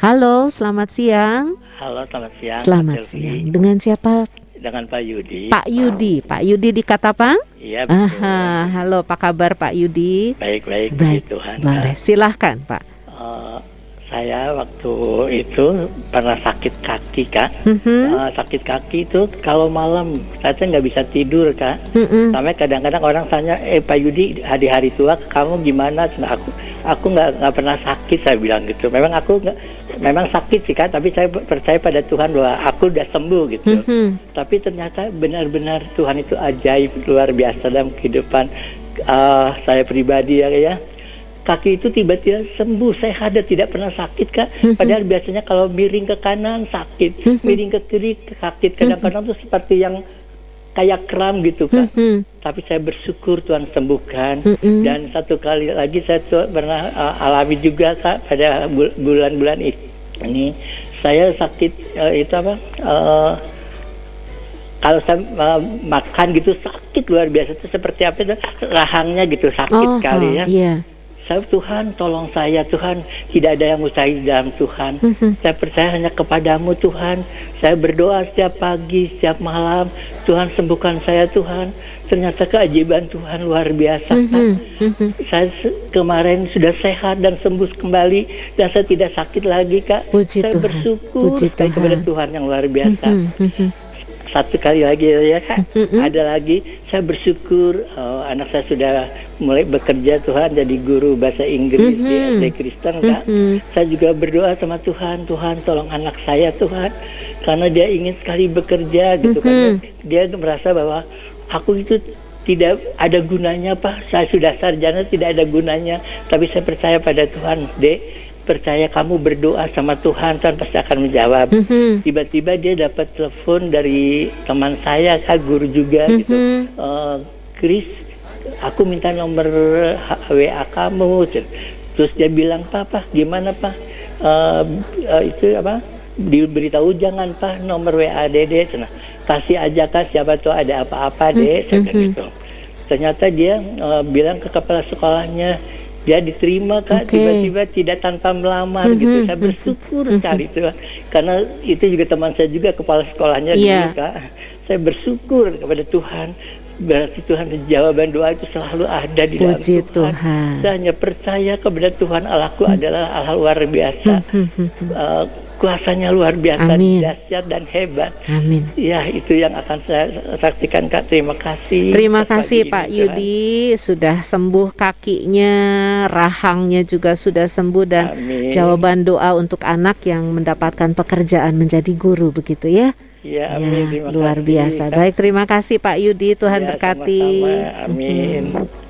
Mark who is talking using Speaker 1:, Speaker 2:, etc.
Speaker 1: Halo, selamat siang.
Speaker 2: Halo, selamat siang.
Speaker 1: Selamat
Speaker 2: Pak
Speaker 1: siang. Dengan siapa?
Speaker 2: Dengan Pak Yudi.
Speaker 1: Pak Yudi. Pak Yudi di Katapang?
Speaker 2: Iya, betul.
Speaker 1: Aha, halo, apa kabar Pak Yudi?
Speaker 2: Baik, baik,
Speaker 1: Baik,
Speaker 2: Tuhan.
Speaker 1: Boleh, silahkan Pak.
Speaker 2: Saya waktu itu pernah sakit kaki, Kak.
Speaker 1: Mhm,
Speaker 2: Eh, sakit kaki itu kalau malam saya tuh nggak bisa tidur, Kak.
Speaker 1: mhm.
Speaker 2: Sampai kadang-kadang orang tanya, eh Pak Yudi hari hari tua kamu gimana? Nah, aku aku nggak nggak pernah sakit saya bilang gitu. Memang aku nggak, memang sakit sih Kak, tapi saya percaya pada Tuhan bahwa aku udah sembuh gitu.
Speaker 1: Mhm.
Speaker 2: Tapi ternyata benar-benar Tuhan itu ajaib luar biasa dalam kehidupan eh, saya pribadi ya ya. Kaki itu tiba-tiba sembuh, sehat dan tidak pernah sakit kak. Padahal biasanya kalau miring ke kanan sakit, miring ke kiri sakit. Kadang-kadang tuh seperti yang kayak kram gitu kak.
Speaker 1: Mhm.
Speaker 2: Tapi saya bersyukur Tuhan sembuhkan. Dan satu kali lagi saya tuh pernah uh, alami juga kak pada bul- bulan-bulan ini. Saya sakit uh, itu apa? uh, kalau saya uh, makan gitu sakit luar biasa itu seperti apa itu rahangnya gitu sakit
Speaker 1: Oh,
Speaker 2: kali ya.
Speaker 1: iya.
Speaker 2: Saya Tuhan tolong saya Tuhan tidak ada yang mustahil dalam Tuhan.
Speaker 1: Mhm.
Speaker 2: Saya percaya hanya kepadamu Tuhan. Saya berdoa setiap pagi, setiap malam. Tuhan sembuhkan saya Tuhan. Ternyata keajaiban Tuhan luar biasa. Kak.
Speaker 1: Mhm, mhm.
Speaker 2: Saya kemarin sudah sehat dan sembuh kembali dan saya tidak sakit lagi kak.
Speaker 1: Puji
Speaker 2: saya
Speaker 1: Tuhan.
Speaker 2: bersyukur
Speaker 1: Puji
Speaker 2: sekali kepada
Speaker 1: Tuhan.
Speaker 2: Tuhan yang luar biasa
Speaker 1: Mhm, mhm.
Speaker 2: Satu kali lagi ya kak
Speaker 1: Mm-mm.
Speaker 2: ada lagi saya bersyukur eh, anak saya sudah mulai bekerja Tuhan jadi guru bahasa Inggris di. SD Kristen kak. Saya juga berdoa sama Tuhan Tuhan tolong anak saya Tuhan karena dia ingin sekali bekerja gitu karena dia merasa bahwa aku itu tidak ada gunanya pak. Saya sudah sarjana tidak ada gunanya. Tapi saya percaya pada Tuhan dek percaya kamu berdoa sama Tuhan Tuhan pasti akan menjawab.
Speaker 1: Mhm.
Speaker 2: tiba-tiba dia dapat telepon dari teman saya kak guru juga gitu.
Speaker 1: Mhm.
Speaker 2: Eh, Chris aku minta nomor WA kamu. Terus dia bilang papa gimana pak? Eh, eh, itu apa? Diberitahu jangan pak nomor WA dede nah, kasih aja kak siapa tahu ada apa-apa deh
Speaker 1: Mhm.
Speaker 2: gitu. Ternyata dia eh, bilang ke kepala sekolahnya dia diterima kak
Speaker 1: Oke.
Speaker 2: tiba-tiba tidak tanpa melamar
Speaker 1: Mhm,
Speaker 2: gitu saya
Speaker 1: mhm,
Speaker 2: bersyukur sekali Tuhan karena itu juga teman saya juga kepala sekolahnya
Speaker 1: Iya.
Speaker 2: dulu kak saya bersyukur kepada Tuhan berarti Tuhan jawaban doa itu selalu ada di dalam
Speaker 1: Puji
Speaker 2: Tuhan.
Speaker 1: Tuhan.
Speaker 2: saya hanya percaya kepada Tuhan Allahku adalah Allah luar biasa
Speaker 1: Mhm, mhm.
Speaker 2: Kuasanya luar biasa
Speaker 1: Amin.
Speaker 2: dahsyat dan hebat
Speaker 1: Amin.
Speaker 2: ya itu yang akan saya saksikan kak terima kasih
Speaker 1: Terima kasih Pak
Speaker 2: ini.
Speaker 1: Yudi sudah sembuh kakinya, rahangnya juga sudah sembuh dan
Speaker 2: Amin.
Speaker 1: jawaban doa untuk anak yang mendapatkan pekerjaan menjadi guru begitu ya.
Speaker 2: Ya,
Speaker 1: Ya,
Speaker 2: amin. Terima
Speaker 1: luar
Speaker 2: kasih,
Speaker 1: biasa. Baik, terima kasih Pak Yudi. Tuhan
Speaker 2: Ya,
Speaker 1: berkati.
Speaker 2: sama-sama. Amin.
Speaker 1: Mhm.